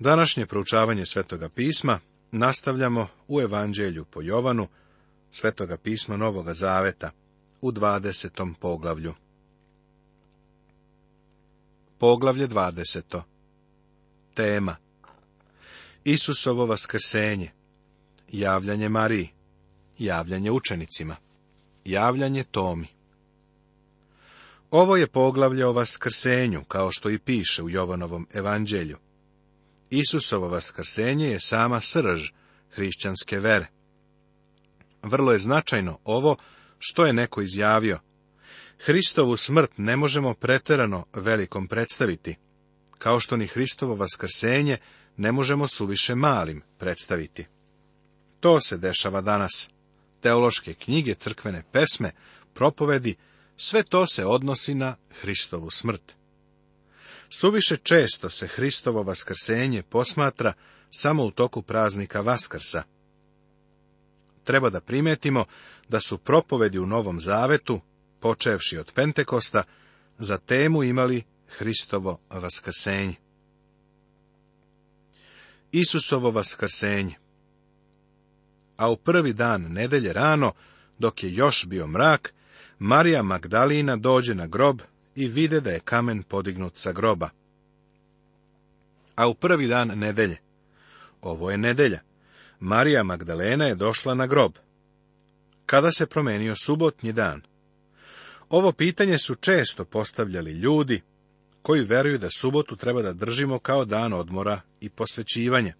Današnje proučavanje Svetoga pisma nastavljamo u Evanđelju po Jovanu, Svetoga pisma Novoga Zaveta, u 20. poglavlju. Poglavlje 20. Tema Isusovo vaskrsenje Javljanje Mariji Javljanje učenicima Javljanje Tomi Ovo je poglavlje o vaskrsenju, kao što i piše u Jovanovom evanđelju. Isusovo vaskrsenje je sama srž hrišćanske vere. Vrlo je značajno ovo što je neko izjavio. Hristovu smrt ne možemo preterano velikom predstaviti, kao što ni Hristovo vaskrsenje ne možemo suviše malim predstaviti. To se dešava danas. Teološke knjige, crkvene pesme, propovedi, sve to se odnosi na Hristovu smrt. Suviše često se Hristovo vaskrsenje posmatra samo u toku praznika Vaskrsa. Treba da primetimo da su propovedi u Novom Zavetu, počevši od Pentekosta, za temu imali Hristovo vaskrsenje. Isusovo vaskrsenje A u prvi dan nedelje rano, dok je još bio mrak, Marija Magdalina dođe na grob i vide da je kamen podignut sa groba. A u prvi dan nedelje. Ovo je nedelja. Marija Magdalena je došla na grob. Kada se promenio subotnji dan? Ovo pitanje su često postavljali ljudi koji veruju da subotu treba da držimo kao dan odmora i posvećivanja.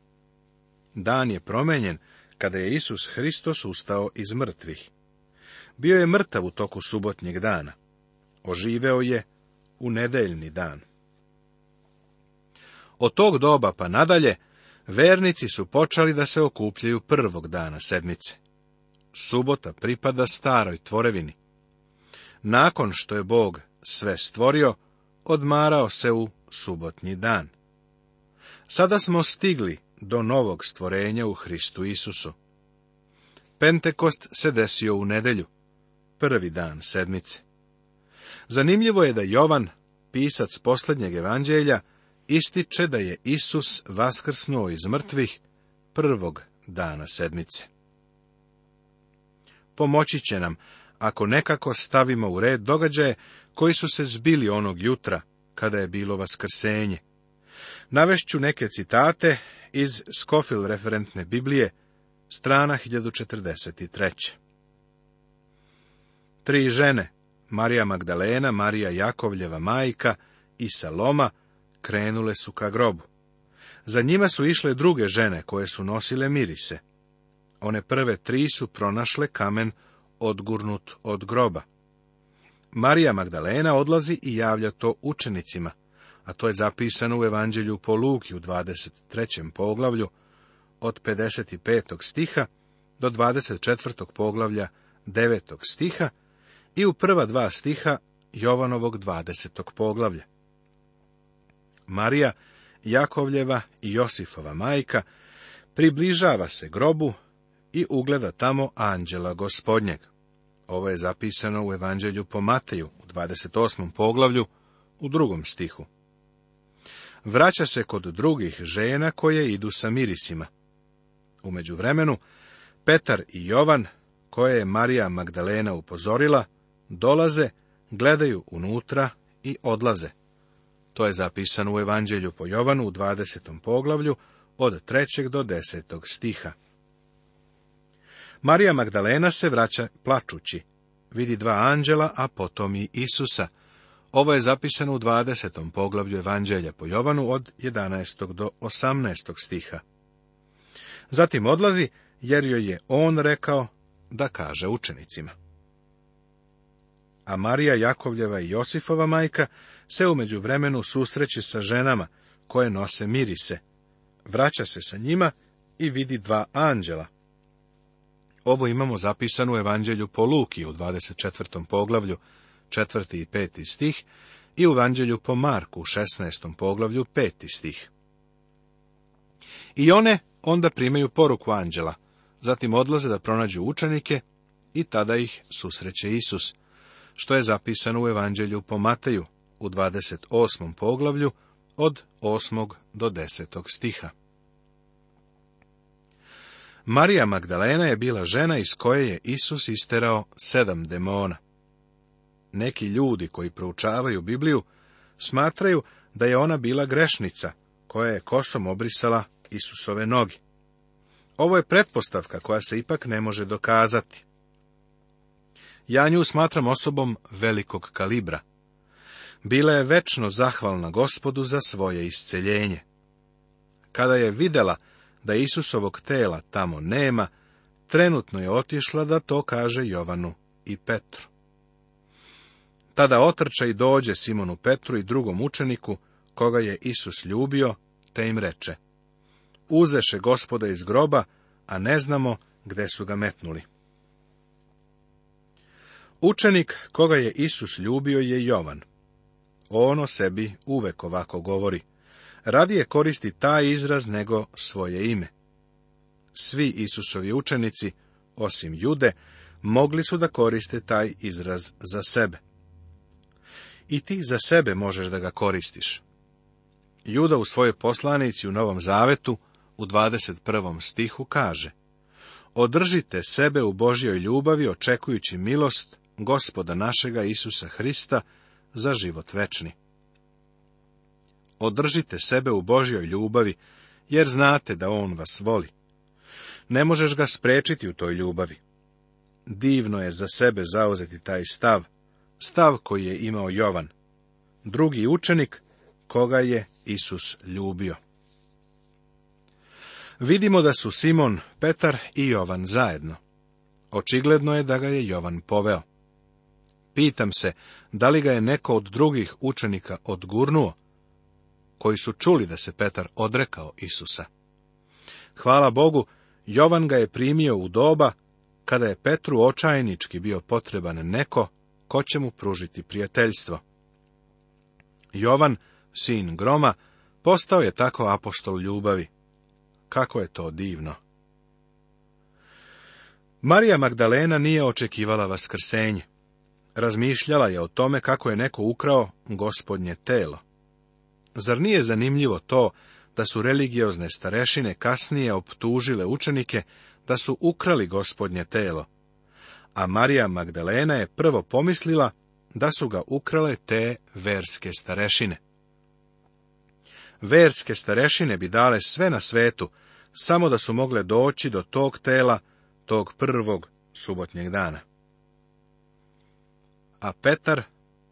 Dan je promenjen kada je Isus Hristos ustao iz mrtvih. Bio je mrtav u toku subotnjeg dana oživeo je u nedeljni dan. Od tog doba pa nadalje, vernici su počeli da se okupljaju prvog dana sedmice. Subota pripada staroj tvorevini. Nakon što je Bog sve stvorio, odmarao se u subotnji dan. Sada smo stigli do novog stvorenja u Hristu Isusu. Pentekost se desio u nedelju, prvi dan sedmice. Zanimljivo je da Jovan, pisac posljednjeg evanđelja, ističe da je Isus vaskrsnuo iz mrtvih prvog dana sedmice. Pomoći će nam ako nekako stavimo u red događaje koji su se zbili onog jutra kada je bilo vaskrsenje. Navešću neke citate iz Skofil referentne Biblije, strana 1043. Tri žene, Marija Magdalena, Marija Jakovljeva majka i Saloma krenule su ka grobu. Za njima su išle druge žene koje su nosile mirise. One prve tri su pronašle kamen odgurnut od groba. Marija Magdalena odlazi i javlja to učenicima, a to je zapisano u Evanđelju po Luki u 23. poglavlju od 55. stiha do 24. poglavlja 9. stiha i u prva dva stiha Jovanovog 20. poglavlja. Marija, Jakovljeva i Josifova majka, približava se grobu i ugleda tamo anđela gospodnjeg. Ovo je zapisano u Evanđelju po Mateju u 28. poglavlju u drugom stihu. Vraća se kod drugih žena koje idu sa mirisima. Umeđu vremenu, Petar i Jovan, koje je Marija Magdalena upozorila, dolaze, gledaju unutra i odlaze. To je zapisano u Evanđelju po Jovanu u 20. poglavlju od 3. do 10. stiha. Marija Magdalena se vraća plačući. Vidi dva anđela, a potom i Isusa. Ovo je zapisano u 20. poglavlju Evanđelja po Jovanu od 11. do 18. stiha. Zatim odlazi, jer joj je on rekao da kaže učenicima a Marija Jakovljeva i Josifova majka se umeđu vremenu susreće sa ženama koje nose mirise. Vraća se sa njima i vidi dva anđela. Ovo imamo zapisano u Evanđelju po Luki u 24. poglavlju, 4. i 5. stih i u Evanđelju po Marku u 16. poglavlju, 5. stih. I one onda primaju poruku anđela, zatim odlaze da pronađu učenike i tada ih susreće Isus što je zapisano u Evanđelju po Mateju u 28. poglavlju od 8. do 10. stiha. Marija Magdalena je bila žena iz koje je Isus isterao sedam demona. Neki ljudi koji proučavaju Bibliju smatraju da je ona bila grešnica, koja je kosom obrisala Isusove nogi. Ovo je pretpostavka koja se ipak ne može dokazati. Ja nju smatram osobom velikog kalibra. Bila je večno zahvalna gospodu za svoje isceljenje. Kada je videla da Isusovog tela tamo nema, trenutno je otišla da to kaže Jovanu i Petru. Tada otrča i dođe Simonu Petru i drugom učeniku, koga je Isus ljubio, te im reče. Uzeše gospoda iz groba, a ne znamo gde su ga metnuli. Učenik koga je Isus ljubio je Jovan. On o sebi uvek ovako govori. Radije koristi taj izraz nego svoje ime. Svi Isusovi učenici, osim Jude, mogli su da koriste taj izraz za sebe. I ti za sebe možeš da ga koristiš. Juda u svojoj poslanici u Novom Zavetu u 21. stihu kaže Održite sebe u Božjoj ljubavi očekujući milost gospoda našega Isusa Hrista za život večni. Održite sebe u Božjoj ljubavi, jer znate da On vas voli. Ne možeš ga sprečiti u toj ljubavi. Divno je za sebe zauzeti taj stav, stav koji je imao Jovan, drugi učenik koga je Isus ljubio. Vidimo da su Simon, Petar i Jovan zajedno. Očigledno je da ga je Jovan poveo. Pitam se, da li ga je neko od drugih učenika odgurnuo, koji su čuli da se Petar odrekao Isusa. Hvala Bogu, Jovan ga je primio u doba kada je Petru očajnički bio potreban neko ko će mu pružiti prijateljstvo. Jovan, sin Groma, postao je tako apostol ljubavi. Kako je to divno! Marija Magdalena nije očekivala vaskrsenje razmišljala je o tome kako je neko ukrao gospodnje telo. Zar nije zanimljivo to da su religiozne starešine kasnije optužile učenike da su ukrali gospodnje telo, a Marija Magdalena je prvo pomislila da su ga ukrale te verske starešine. Verske starešine bi dale sve na svetu, samo da su mogle doći do tog tela, tog prvog subotnjeg dana. A Petar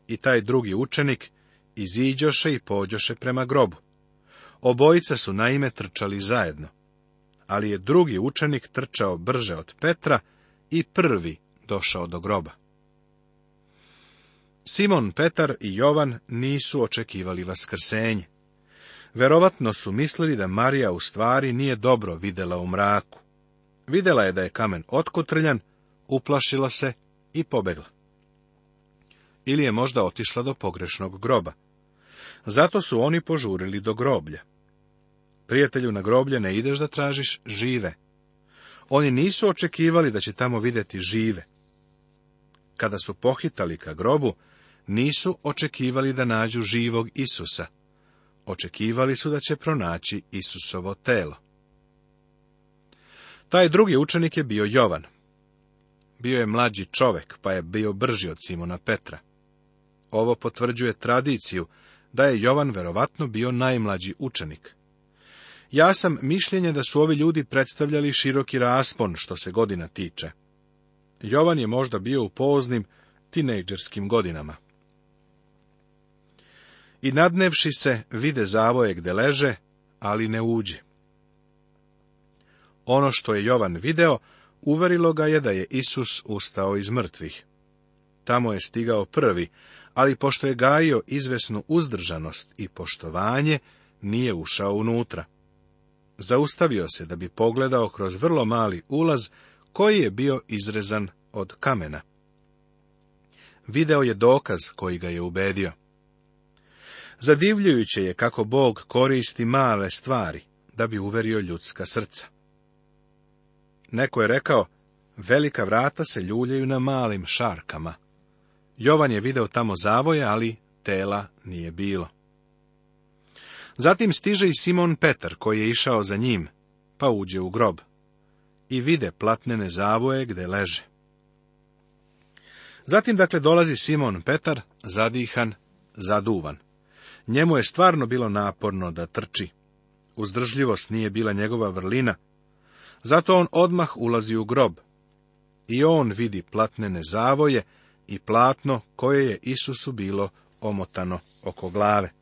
i taj drugi učenik iziđoše i pođoše prema grobu. Obojica su naime trčali zajedno. Ali je drugi učenik trčao brže od Petra i prvi došao do groba. Simon Petar i Jovan nisu očekivali vaskrsenje. Verovatno su mislili da Marija u stvari nije dobro videla u mraku. Videla je da je kamen otkotrljan, uplašila se i pobegla ili je možda otišla do pogrešnog groba. Zato su oni požurili do groblja. Prijatelju na groblje ne ideš da tražiš žive. Oni nisu očekivali da će tamo vidjeti žive. Kada su pohitali ka grobu, nisu očekivali da nađu živog Isusa. Očekivali su da će pronaći Isusovo telo. Taj drugi učenik je bio Jovan. Bio je mlađi čovek, pa je bio brži od Simona Petra. Ovo potvrđuje tradiciju da je Jovan verovatno bio najmlađi učenik. Ja sam mišljenje da su ovi ljudi predstavljali široki raspon što se godina tiče. Jovan je možda bio u poznim tinejdžerskim godinama. I nadnevši se, vide zavoje gde leže, ali ne uđe. Ono što je Jovan video, uverilo ga je da je Isus ustao iz mrtvih. Tamo je stigao prvi, ali pošto je gajio izvesnu uzdržanost i poštovanje, nije ušao unutra. Zaustavio se da bi pogledao kroz vrlo mali ulaz koji je bio izrezan od kamena. Video je dokaz koji ga je ubedio. Zadivljujuće je kako Bog koristi male stvari da bi uverio ljudska srca. Neko je rekao, velika vrata se ljuljaju na malim šarkama. Jovan je video tamo zavoje, ali tela nije bilo. Zatim stiže i Simon Petar, koji je išao za njim, pa uđe u grob. I vide platnene zavoje gde leže. Zatim, dakle, dolazi Simon Petar, zadihan, zaduvan. Njemu je stvarno bilo naporno da trči. Uzdržljivost nije bila njegova vrlina. Zato on odmah ulazi u grob. I on vidi platnene zavoje i platno koje je Isusu bilo omotano oko glave.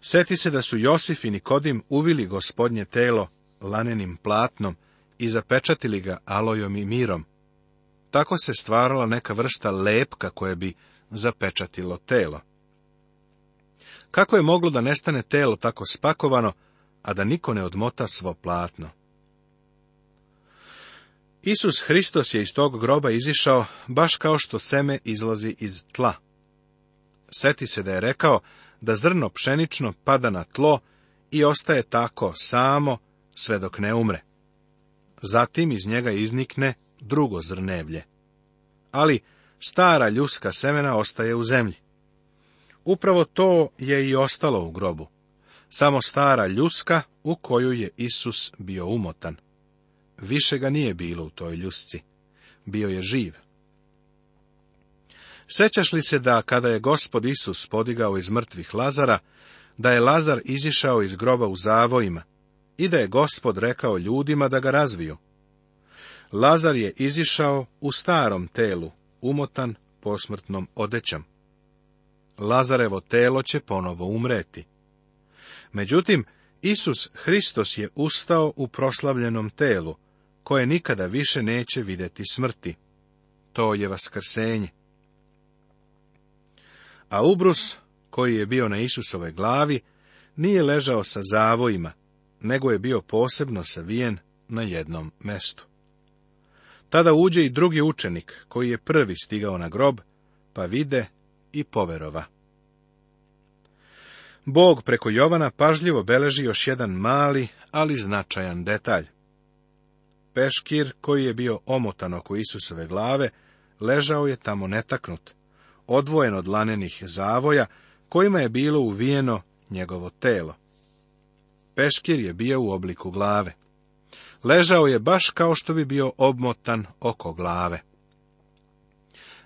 Sjeti se da su Josif i Nikodim uvili gospodnje telo lanenim platnom i zapečatili ga alojom i mirom. Tako se stvarala neka vrsta lepka koje bi zapečatilo telo. Kako je moglo da nestane telo tako spakovano, a da niko ne odmota svo platno? Isus Hristos je iz tog groba izišao, baš kao što seme izlazi iz tla. Seti se da je rekao da zrno pšenično pada na tlo i ostaje tako samo sve dok ne umre. Zatim iz njega iznikne drugo zrnevlje. Ali stara ljuska semena ostaje u zemlji. Upravo to je i ostalo u grobu. Samo stara ljuska u koju je Isus bio umotan. Više ga nije bilo u toj ljusci. Bio je živ. Sećaš li se da kada je gospod Isus podigao iz mrtvih Lazara, da je Lazar izišao iz groba u zavojima i da je gospod rekao ljudima da ga razviju? Lazar je izišao u starom telu, umotan posmrtnom odećam. Lazarevo telo će ponovo umreti. Međutim, Isus Hristos je ustao u proslavljenom telu, koje nikada više neće vidjeti smrti. To je vaskrsenje. A ubrus, koji je bio na Isusove glavi, nije ležao sa zavojima, nego je bio posebno savijen na jednom mestu. Tada uđe i drugi učenik, koji je prvi stigao na grob, pa vide i poverova. Bog preko Jovana pažljivo beleži još jedan mali, ali značajan detalj. Peškir, koji je bio omotan oko Isusove glave, ležao je tamo netaknut, odvojen od lanenih zavoja, kojima je bilo uvijeno njegovo telo. Peškir je bio u obliku glave. Ležao je baš kao što bi bio obmotan oko glave.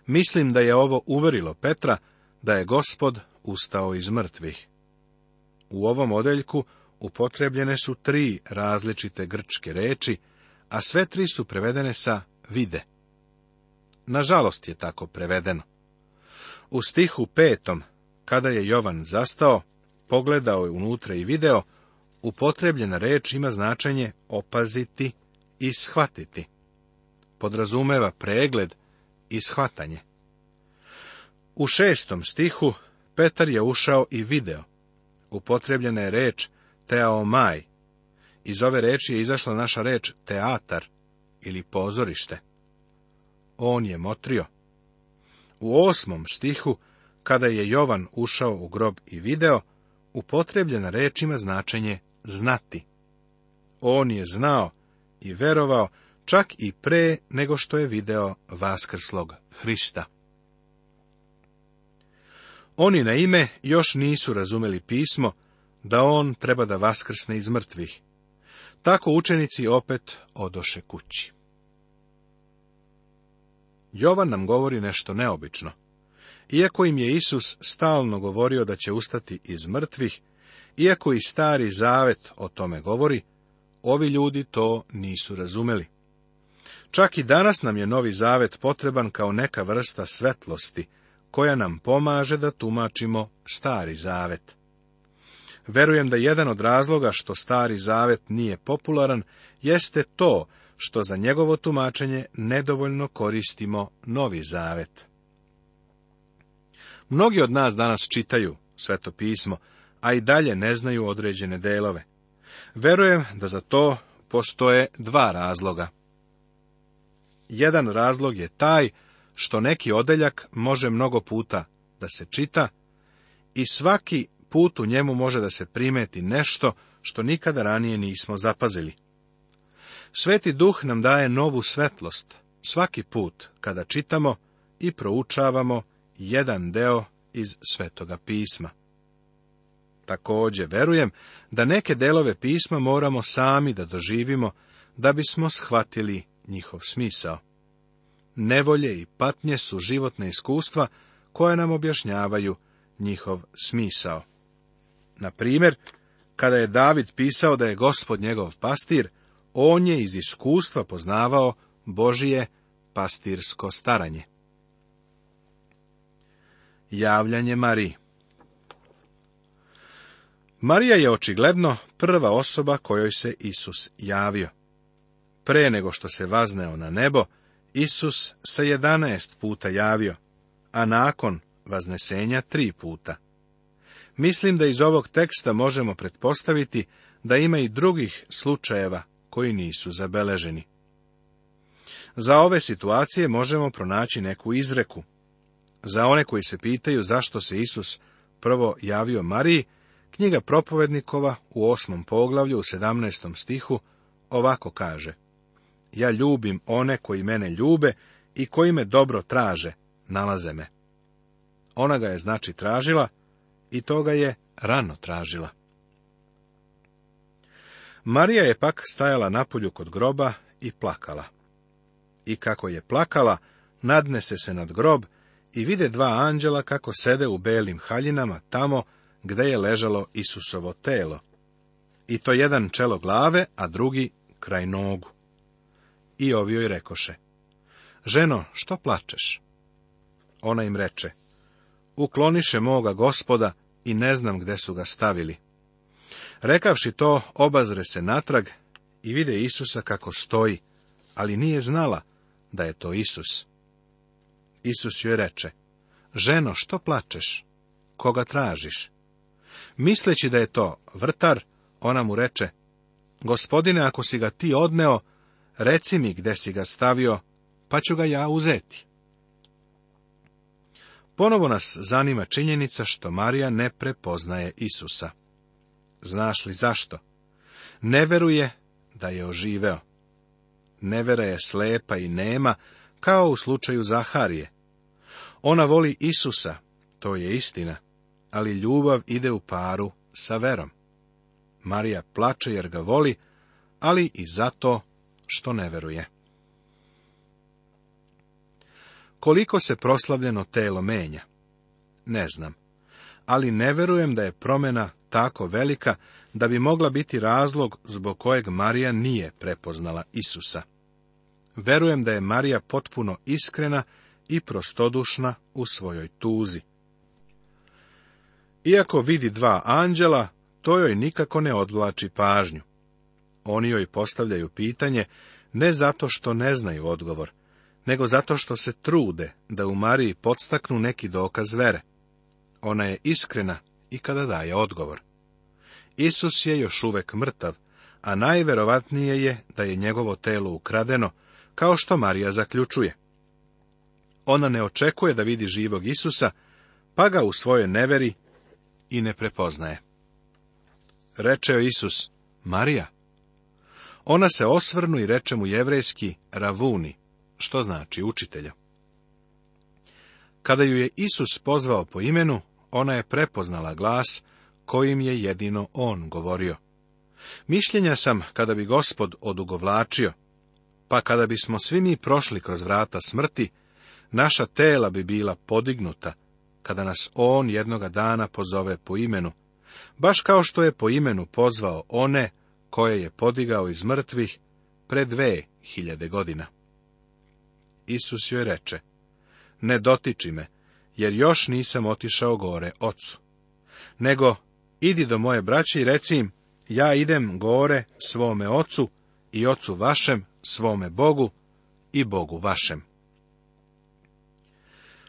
Mislim da je ovo uverilo Petra da je gospod ustao iz mrtvih. U ovom odeljku upotrebljene su tri različite grčke reči, a sve tri su prevedene sa vide. Nažalost je tako prevedeno. U stihu petom, kada je Jovan zastao, pogledao je unutra i video, upotrebljena reč ima značenje opaziti i shvatiti. Podrazumeva pregled i shvatanje. U šestom stihu Petar je ušao i video. Upotrebljena je reč teaomaj, iz ove reči je izašla naša reč teatar ili pozorište. On je motrio. U osmom stihu, kada je Jovan ušao u grob i video, upotrebljena reč ima značenje znati. On je znao i verovao čak i pre nego što je video vaskrslog Hrista. Oni na ime još nisu razumeli pismo da on treba da vaskrsne iz mrtvih, tako učenici opet odoše kući. Jovan nam govori nešto neobično. Iako im je Isus stalno govorio da će ustati iz mrtvih, iako i stari zavet o tome govori, ovi ljudi to nisu razumeli. Čak i danas nam je novi zavet potreban kao neka vrsta svetlosti, koja nam pomaže da tumačimo stari zavet. Verujem da jedan od razloga što Stari Zavet nije popularan jeste to što za njegovo tumačenje nedovoljno koristimo Novi Zavet. Mnogi od nas danas čitaju sveto pismo, a i dalje ne znaju određene delove. Verujem da za to postoje dva razloga. Jedan razlog je taj što neki odeljak može mnogo puta da se čita i svaki put u njemu može da se primeti nešto što nikada ranije nismo zapazili. Sveti duh nam daje novu svetlost svaki put kada čitamo i proučavamo jedan deo iz Svetoga pisma. Također verujem da neke delove pisma moramo sami da doživimo da bismo shvatili njihov smisao. Nevolje i patnje su životne iskustva koje nam objašnjavaju njihov smisao. Na primjer, kada je David pisao da je gospod njegov pastir, on je iz iskustva poznavao Božije pastirsko staranje. Javljanje mari Marija je očigledno prva osoba kojoj se Isus javio. Pre nego što se vazneo na nebo, Isus se jedanaest puta javio, a nakon vaznesenja tri puta. Mislim da iz ovog teksta možemo pretpostaviti da ima i drugih slučajeva koji nisu zabeleženi. Za ove situacije možemo pronaći neku izreku. Za one koji se pitaju zašto se Isus prvo javio Mariji, knjiga propovednikova u osmom poglavlju u sedamnestom stihu ovako kaže Ja ljubim one koji mene ljube i koji me dobro traže, nalaze me. Ona ga je znači tražila, i toga je rano tražila. Marija je pak stajala napolju kod groba i plakala. I kako je plakala, nadnese se nad grob i vide dva anđela kako sede u belim haljinama tamo gde je ležalo Isusovo telo. I to jedan čelo glave, a drugi kraj nogu. I ovio joj rekoše, ženo, što plačeš? Ona im reče, ukloniše moga gospoda i ne znam gde su ga stavili. Rekavši to, obazre se natrag i vide Isusa kako stoji, ali nije znala da je to Isus. Isus joj reče, ženo, što plačeš? Koga tražiš? Misleći da je to vrtar, ona mu reče, gospodine, ako si ga ti odneo, reci mi gde si ga stavio, pa ću ga ja uzeti. Ponovo nas zanima činjenica što Marija ne prepoznaje Isusa. Znaš li zašto? Ne veruje da je oživeo. Nevera je slepa i nema, kao u slučaju Zaharije. Ona voli Isusa, to je istina, ali ljubav ide u paru sa verom. Marija plače jer ga voli, ali i zato što ne veruje. Koliko se proslavljeno telo menja? Ne znam. Ali ne verujem da je promjena tako velika da bi mogla biti razlog zbog kojeg Marija nije prepoznala Isusa. Verujem da je Marija potpuno iskrena i prostodušna u svojoj tuzi. Iako vidi dva anđela, to joj nikako ne odvlači pažnju. Oni joj postavljaju pitanje ne zato što ne znaju odgovor, nego zato što se trude da u Mariji podstaknu neki dokaz vere. Ona je iskrena i kada daje odgovor. Isus je još uvek mrtav, a najverovatnije je da je njegovo telo ukradeno, kao što Marija zaključuje. Ona ne očekuje da vidi živog Isusa, pa ga u svoje neveri i ne prepoznaje. Rečeo Isus, Marija. Ona se osvrnu i reče mu jevrejski, ravuni, što znači učitelja. Kada ju je Isus pozvao po imenu, ona je prepoznala glas kojim je jedino on govorio. Mišljenja sam kada bi gospod odugovlačio, pa kada bismo svi mi prošli kroz vrata smrti, naša tela bi bila podignuta, kada nas on jednoga dana pozove po imenu, baš kao što je po imenu pozvao one koje je podigao iz mrtvih pred dve hiljade godina. Isus joj reče, ne dotiči me, jer još nisam otišao gore ocu. Nego, idi do moje braće i reci im, ja idem gore svome ocu i ocu vašem, svome Bogu i Bogu vašem.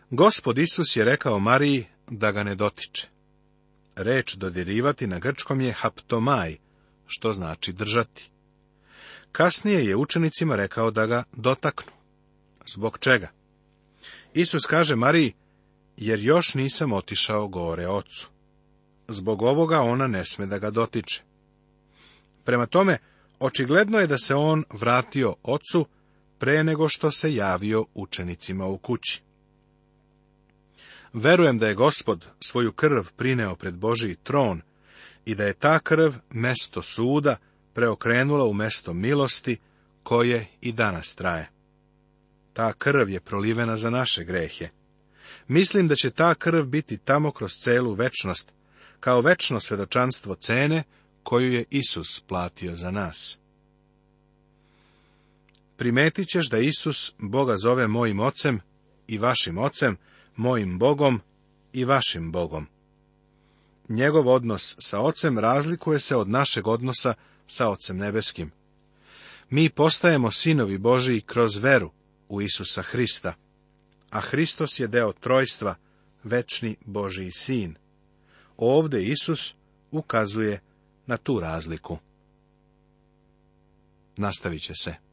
Gospod Isus je rekao Mariji da ga ne dotiče. Reč dodirivati na grčkom je haptomaj, što znači držati. Kasnije je učenicima rekao da ga dotaknu. Zbog čega? Isus kaže Mariji, jer još nisam otišao gore ocu. Zbog ovoga ona ne sme da ga dotiče. Prema tome, očigledno je da se on vratio ocu pre nego što se javio učenicima u kući. Verujem da je gospod svoju krv prineo pred Božiji tron i da je ta krv mesto suda preokrenula u mesto milosti koje i danas traje. Ta krv je prolivena za naše grehe. Mislim da će ta krv biti tamo kroz celu večnost, kao večno svedočanstvo cene koju je Isus platio za nas. Primetit ćeš da Isus Boga zove mojim ocem i vašim ocem, mojim Bogom i vašim Bogom. Njegov odnos sa ocem razlikuje se od našeg odnosa sa ocem nebeskim. Mi postajemo sinovi Božiji kroz veru, u Isusa Hrista, a Hristos je deo trojstva, večni Boži sin. Ovde Isus ukazuje na tu razliku. Nastavit će se.